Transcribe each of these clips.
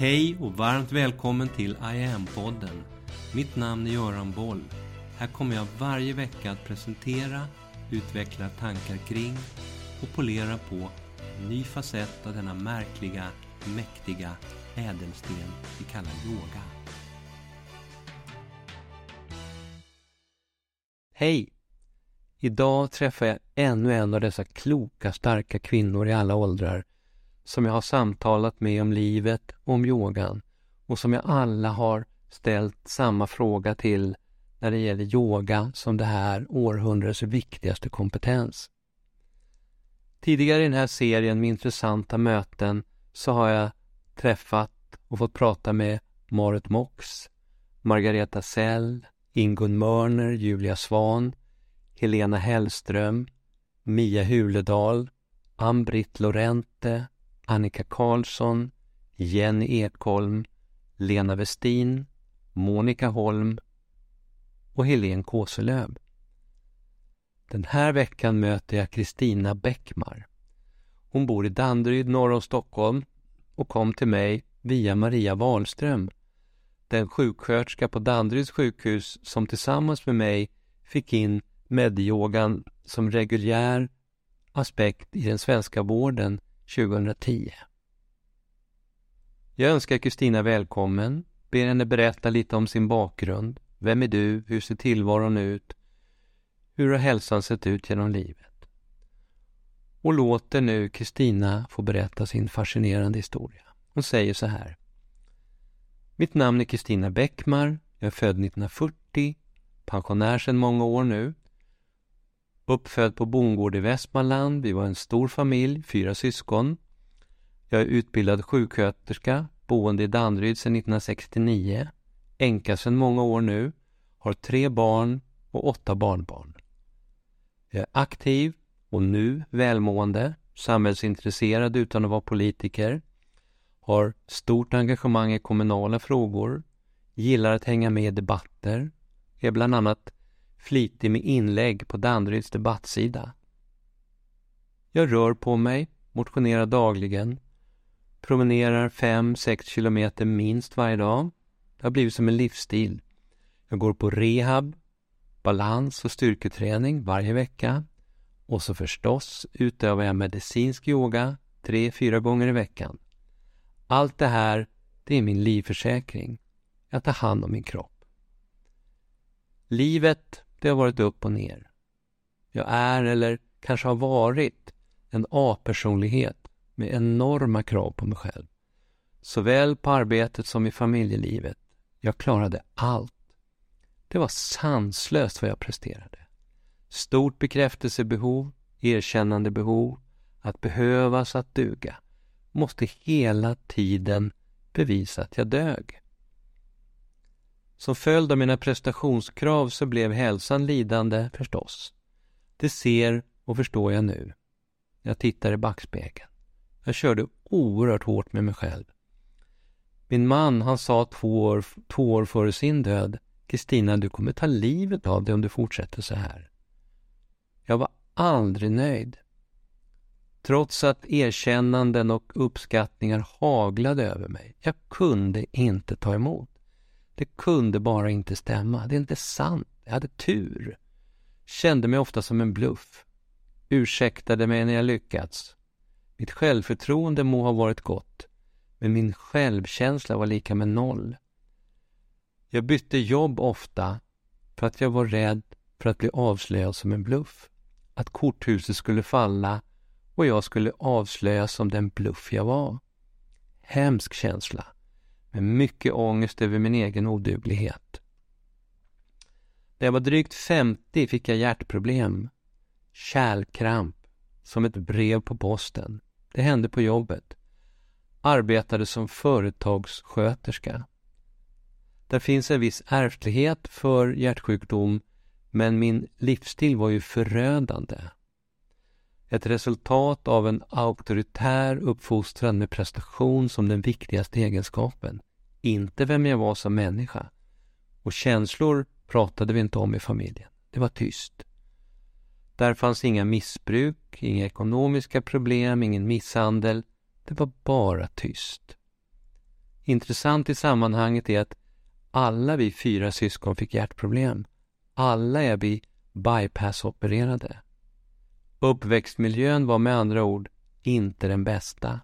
Hej och varmt välkommen till I am-podden. Mitt namn är Göran Boll. Här kommer jag varje vecka att presentera, utveckla tankar kring och polera på en ny facett av denna märkliga, mäktiga ädelsten vi kallar yoga. Hej! Idag träffar jag ännu en av dessa kloka, starka kvinnor i alla åldrar som jag har samtalat med om livet och om yogan och som jag alla har ställt samma fråga till när det gäller yoga som det här århundradets viktigaste kompetens. Tidigare i den här serien med intressanta möten så har jag träffat och fått prata med Marit Mox, Margareta Sell, Ingun Mörner, Julia Svan, Helena Hellström, Mia Huledal, Ann-Britt Lorente, Annika Karlsson, Jenny Ekholm, Lena Westin, Monica Holm och Helene Kåselöv. Den här veckan möter jag Kristina Bäckmar. Hon bor i Danderyd norr om Stockholm och kom till mig via Maria Wahlström, den sjuksköterska på Danderyds sjukhus som tillsammans med mig fick in medyogan som reguljär aspekt i den svenska vården 2010. Jag önskar Kristina välkommen, ber henne berätta lite om sin bakgrund. Vem är du? Hur ser tillvaron ut? Hur har hälsan sett ut genom livet? Och låter nu Kristina få berätta sin fascinerande historia. Hon säger så här. Mitt namn är Kristina Bäckmar. Jag är född 1940, pensionär sedan många år nu. Uppfödd på bondgård i Västmanland. Vi var en stor familj, fyra syskon. Jag är utbildad sjuksköterska, boende i Danderyd sedan 1969. Änka sedan många år nu. Har tre barn och åtta barnbarn. Jag är aktiv och nu välmående, samhällsintresserad utan att vara politiker. Har stort engagemang i kommunala frågor. Gillar att hänga med i debatter. Är bland annat flitig med inlägg på Danderyds debattsida. Jag rör på mig, motionerar dagligen, promenerar 5-6 kilometer minst varje dag. Det har blivit som en livsstil. Jag går på rehab, balans och styrketräning varje vecka och så förstås utövar jag medicinsk yoga tre, fyra gånger i veckan. Allt det här, det är min livförsäkring. Jag tar hand om min kropp. Livet det har varit upp och ner. Jag är, eller kanske har varit, en A-personlighet med enorma krav på mig själv. Såväl på arbetet som i familjelivet. Jag klarade allt. Det var sanslöst vad jag presterade. Stort bekräftelsebehov, erkännandebehov, att behövas, att duga. Måste hela tiden bevisa att jag dög. Som följd av mina prestationskrav så blev hälsan lidande förstås. Det ser och förstår jag nu. Jag tittar i backspegeln. Jag körde oerhört hårt med mig själv. Min man, han sa två år, två år före sin död, Kristina, du kommer ta livet av dig om du fortsätter så här. Jag var aldrig nöjd. Trots att erkännanden och uppskattningar haglade över mig. Jag kunde inte ta emot. Det kunde bara inte stämma. Det är inte sant. Jag hade tur. Kände mig ofta som en bluff. Ursäktade mig när jag lyckats. Mitt självförtroende må ha varit gott, men min självkänsla var lika med noll. Jag bytte jobb ofta för att jag var rädd för att bli avslöjad som en bluff. Att korthuset skulle falla och jag skulle avslöjas som den bluff jag var. Hemsk känsla med mycket ångest över min egen oduglighet. När jag var drygt 50 fick jag hjärtproblem, kärlkramp, som ett brev på posten. Det hände på jobbet. Arbetade som företagssköterska. Där finns en viss ärftlighet för hjärtsjukdom, men min livsstil var ju förödande. Ett resultat av en auktoritär uppfostran med prestation som den viktigaste egenskapen. Inte vem jag var som människa. Och känslor pratade vi inte om i familjen. Det var tyst. Där fanns inga missbruk, inga ekonomiska problem, ingen misshandel. Det var bara tyst. Intressant i sammanhanget är att alla vi fyra syskon fick hjärtproblem. Alla är vi bypassopererade. Uppväxtmiljön var med andra ord inte den bästa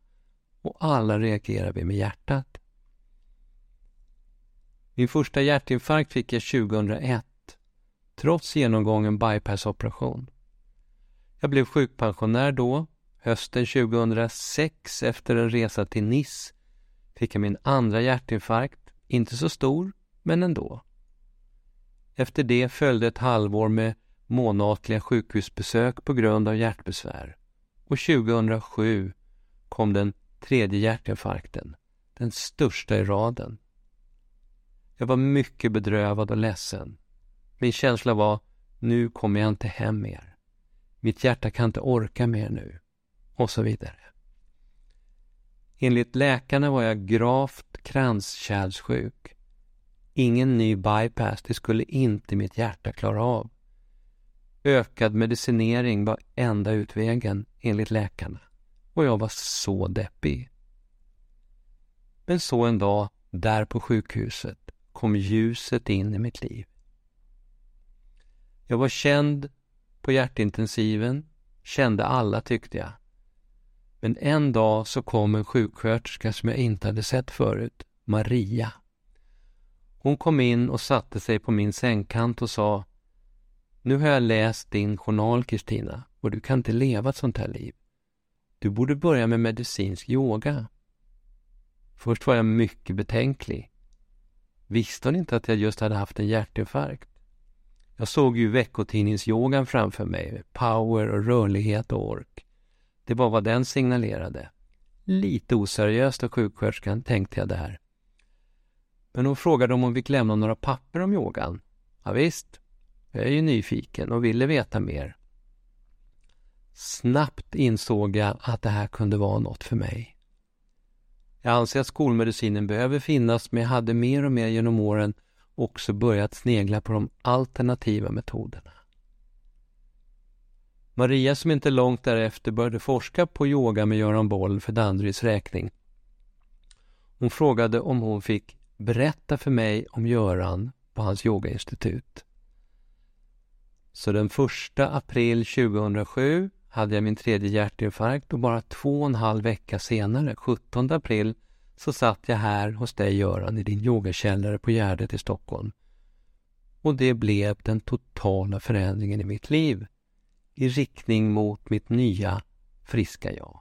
och alla reagerar vi med hjärtat. Min första hjärtinfarkt fick jag 2001 trots genomgången bypassoperation. Jag blev sjukpensionär då. Hösten 2006 efter en resa till Nice fick jag min andra hjärtinfarkt. Inte så stor, men ändå. Efter det följde ett halvår med månatliga sjukhusbesök på grund av hjärtbesvär. Och 2007 kom den tredje hjärtinfarkten, den största i raden. Jag var mycket bedrövad och ledsen. Min känsla var, nu kommer jag inte hem mer. Mitt hjärta kan inte orka mer nu. Och så vidare. Enligt läkarna var jag gravt kranskärlssjuk. Ingen ny bypass, det skulle inte mitt hjärta klara av. Ökad medicinering var enda utvägen, enligt läkarna. Och jag var så deppig. Men så en dag, där på sjukhuset, kom ljuset in i mitt liv. Jag var känd på hjärtintensiven, kände alla tyckte jag. Men en dag så kom en sjuksköterska som jag inte hade sett förut, Maria. Hon kom in och satte sig på min sängkant och sa nu har jag läst din journal, Kristina, och du kan inte leva ett sånt här liv. Du borde börja med medicinsk yoga. Först var jag mycket betänklig. Visste hon inte att jag just hade haft en hjärtinfarkt? Jag såg ju veckotidningsyogan framför mig, power och rörlighet och ork. Det var vad den signalerade. Lite oseriöst av sjuksköterskan, tänkte jag där. Men hon frågade om hon fick lämna några papper om yogan. Ja, visst, jag är ju nyfiken och ville veta mer. Snabbt insåg jag att det här kunde vara något för mig. Jag anser att skolmedicinen behöver finnas, men jag hade mer och mer genom åren också börjat snegla på de alternativa metoderna. Maria som inte långt därefter började forska på yoga med Göran Boll för Danderyds räkning. Hon frågade om hon fick berätta för mig om Göran på hans yogainstitut. Så den första april 2007 hade jag min tredje hjärtinfarkt och bara två och en halv vecka senare, 17 april, så satt jag här hos dig Göran i din yogakällare på Gärdet i Stockholm. Och det blev den totala förändringen i mitt liv i riktning mot mitt nya, friska jag.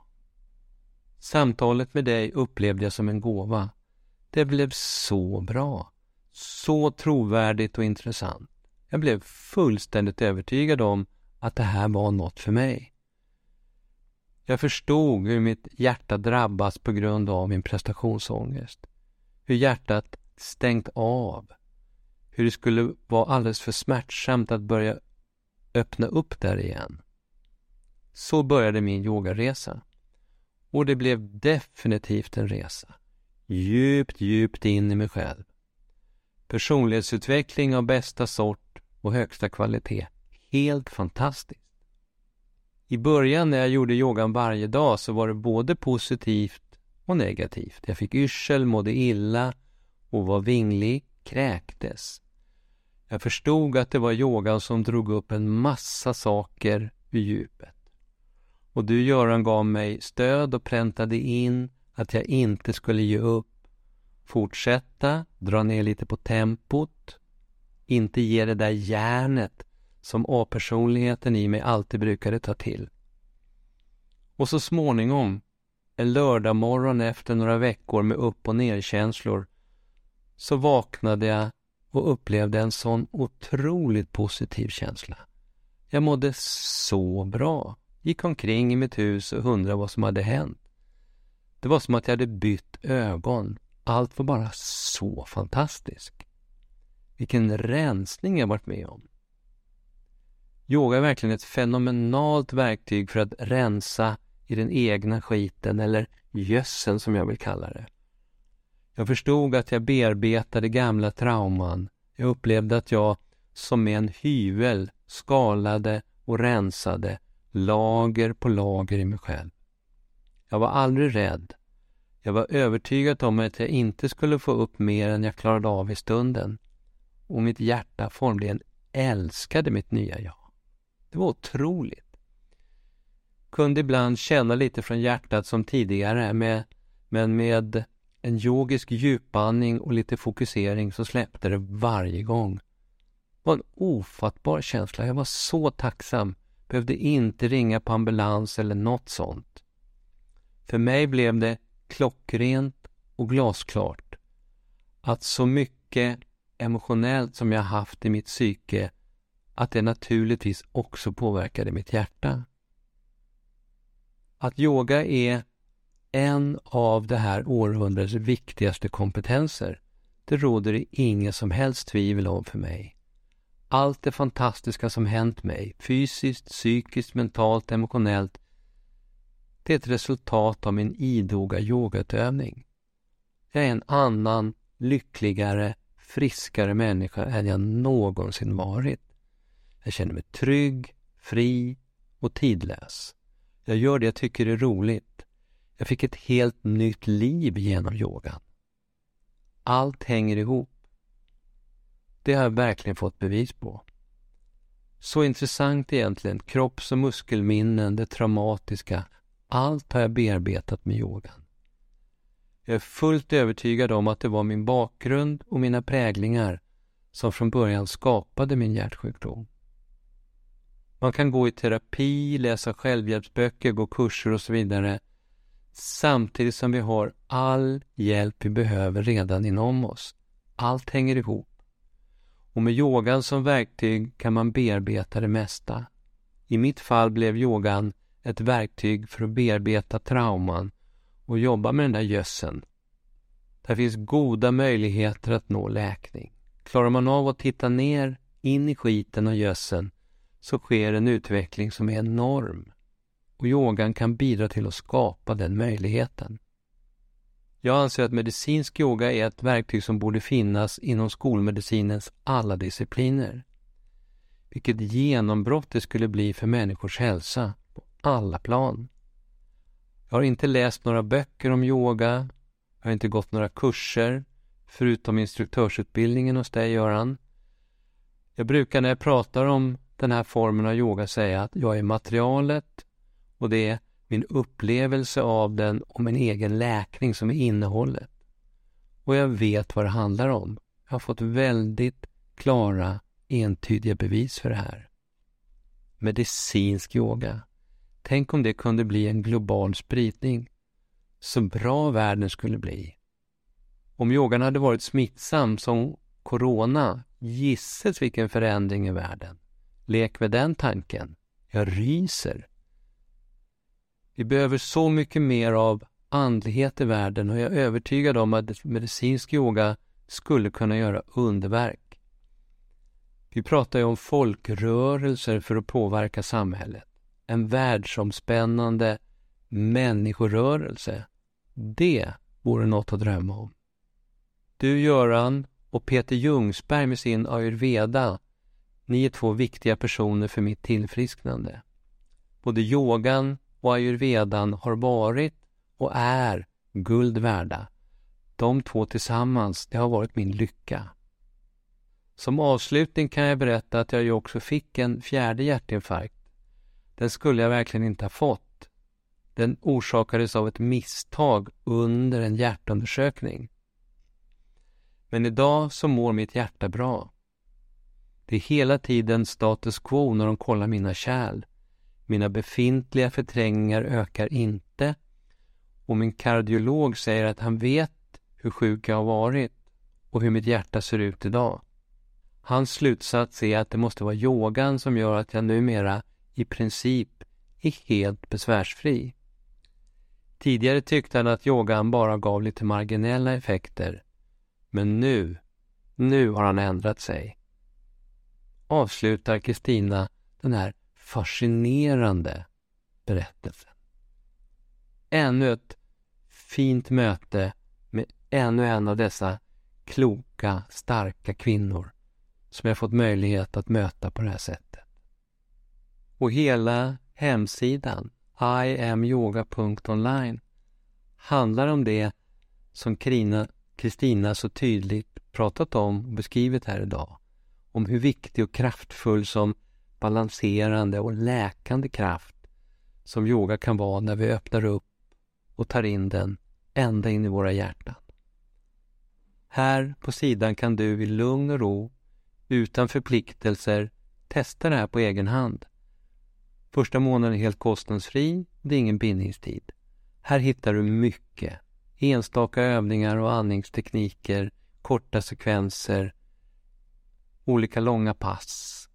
Samtalet med dig upplevde jag som en gåva. Det blev så bra, så trovärdigt och intressant. Jag blev fullständigt övertygad om att det här var något för mig. Jag förstod hur mitt hjärta drabbas på grund av min prestationsångest. Hur hjärtat stängt av. Hur det skulle vara alldeles för smärtsamt att börja öppna upp där igen. Så började min yogaresa. Och det blev definitivt en resa. Djupt, djupt in i mig själv. Personlighetsutveckling av bästa sort och högsta kvalitet. Helt fantastiskt. I början när jag gjorde yogan varje dag så var det både positivt och negativt. Jag fick yrsel, mådde illa och var vinglig, kräktes. Jag förstod att det var yogan som drog upp en massa saker ur djupet. Och du Göran gav mig stöd och präntade in att jag inte skulle ge upp. Fortsätta, dra ner lite på tempot, inte ge det där järnet som A-personligheten i mig alltid brukade ta till. Och så småningom, en lördagmorgon efter några veckor med upp och nerkänslor, så vaknade jag och upplevde en sån otroligt positiv känsla. Jag mådde så bra. Gick omkring i mitt hus och undrade vad som hade hänt. Det var som att jag hade bytt ögon. Allt var bara så fantastiskt. Vilken rensning jag varit med om. Yoga är verkligen ett fenomenalt verktyg för att rensa i den egna skiten eller gödseln som jag vill kalla det. Jag förstod att jag bearbetade gamla trauman. Jag upplevde att jag som med en hyvel skalade och rensade lager på lager i mig själv. Jag var aldrig rädd. Jag var övertygad om att jag inte skulle få upp mer än jag klarade av i stunden. Och mitt hjärta formligen älskade mitt nya jag. Det var otroligt. Kunde ibland känna lite från hjärtat som tidigare, med, men med en yogisk djupandning och lite fokusering så släppte det varje gång. Det var en ofattbar känsla. Jag var så tacksam. Behövde inte ringa på ambulans eller något sånt. För mig blev det klockrent och glasklart att så mycket emotionellt som jag haft i mitt psyke att det naturligtvis också påverkade mitt hjärta. Att yoga är en av det här århundradets viktigaste kompetenser. Det råder det inget som helst tvivel om för mig. Allt det fantastiska som hänt mig, fysiskt, psykiskt, mentalt, emotionellt, det är ett resultat av min idoga yogautövning. Jag är en annan, lyckligare, friskare människa än jag någonsin varit. Jag känner mig trygg, fri och tidlös. Jag gör det jag tycker är roligt. Jag fick ett helt nytt liv genom yogan. Allt hänger ihop. Det har jag verkligen fått bevis på. Så intressant egentligen, kropps och muskelminnen, det traumatiska, allt har jag bearbetat med yogan. Jag är fullt övertygad om att det var min bakgrund och mina präglingar som från början skapade min hjärtsjukdom. Man kan gå i terapi, läsa självhjälpsböcker, gå kurser och så vidare samtidigt som vi har all hjälp vi behöver redan inom oss. Allt hänger ihop. Och med yogan som verktyg kan man bearbeta det mesta. I mitt fall blev yogan ett verktyg för att bearbeta trauman och jobba med den där gödseln. Där finns goda möjligheter att nå läkning. Klarar man av att titta ner in i skiten och gödseln så sker en utveckling som är enorm. Och yogan kan bidra till att skapa den möjligheten. Jag anser att medicinsk yoga är ett verktyg som borde finnas inom skolmedicinens alla discipliner. Vilket genombrott det skulle bli för människors hälsa på alla plan. Jag har inte läst några böcker om yoga. Jag har inte gått några kurser, förutom instruktörsutbildningen hos dig, Göran. Jag brukar när jag pratar om den här formen av yoga säga att jag är materialet och det är min upplevelse av den och min egen läkning som är innehållet. Och jag vet vad det handlar om. Jag har fått väldigt klara, entydiga bevis för det här. Medicinsk yoga. Tänk om det kunde bli en global spridning. Så bra världen skulle bli. Om yogan hade varit smittsam som corona, gisses vilken förändring i världen. Lek med den tanken. Jag ryser. Vi behöver så mycket mer av andlighet i världen och jag är övertygad om att medicinsk yoga skulle kunna göra underverk. Vi pratar ju om folkrörelser för att påverka samhället. En världsomspännande människorörelse. Det vore något att drömma om. Du Göran och Peter Ljungsberg med sin ayurveda ni är två viktiga personer för mitt tillfrisknande. Både yogan och ayurvedan har varit och är guld värda. De två tillsammans, det har varit min lycka. Som avslutning kan jag berätta att jag ju också fick en fjärde hjärtinfarkt. Den skulle jag verkligen inte ha fått. Den orsakades av ett misstag under en hjärtundersökning. Men idag så mår mitt hjärta bra. Det är hela tiden status quo när de kollar mina kärl. Mina befintliga förträngningar ökar inte och min kardiolog säger att han vet hur sjuk jag har varit och hur mitt hjärta ser ut idag. Hans slutsats är att det måste vara yogan som gör att jag numera i princip är helt besvärsfri. Tidigare tyckte han att yogan bara gav lite marginella effekter. Men nu, nu har han ändrat sig avslutar Kristina den här fascinerande berättelsen. Ännu ett fint möte med ännu en av dessa kloka, starka kvinnor som jag fått möjlighet att möta på det här sättet. Och hela hemsidan iamyoga.online handlar om det som Kristina så tydligt pratat om och beskrivit här idag. Om hur viktig och kraftfull som balanserande och läkande kraft som yoga kan vara när vi öppnar upp och tar in den ända in i våra hjärtan. Här på sidan kan du i lugn och ro, utan förpliktelser, testa det här på egen hand. Första månaden är helt kostnadsfri, det är ingen bindningstid. Här hittar du mycket. Enstaka övningar och andningstekniker, korta sekvenser, olika långa pass,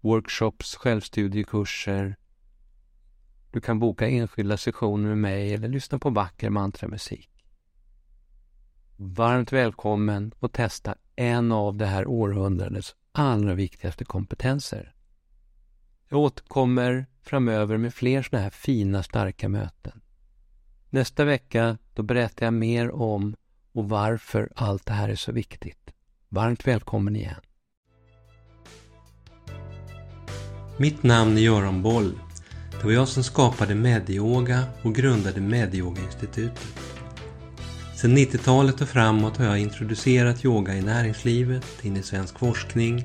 workshops, självstudiekurser. Du kan boka enskilda sessioner med mig eller lyssna på vacker mantramusik. Varmt välkommen att testa en av det här århundradets allra viktigaste kompetenser. Jag återkommer framöver med fler sådana här fina, starka möten. Nästa vecka då berättar jag mer om och varför allt det här är så viktigt. Varmt välkommen igen. Mitt namn är Göran Boll. Det var jag som skapade Medyoga och grundade Medyoga-institutet. Sedan 90-talet och framåt har jag introducerat yoga i näringslivet, in i svensk forskning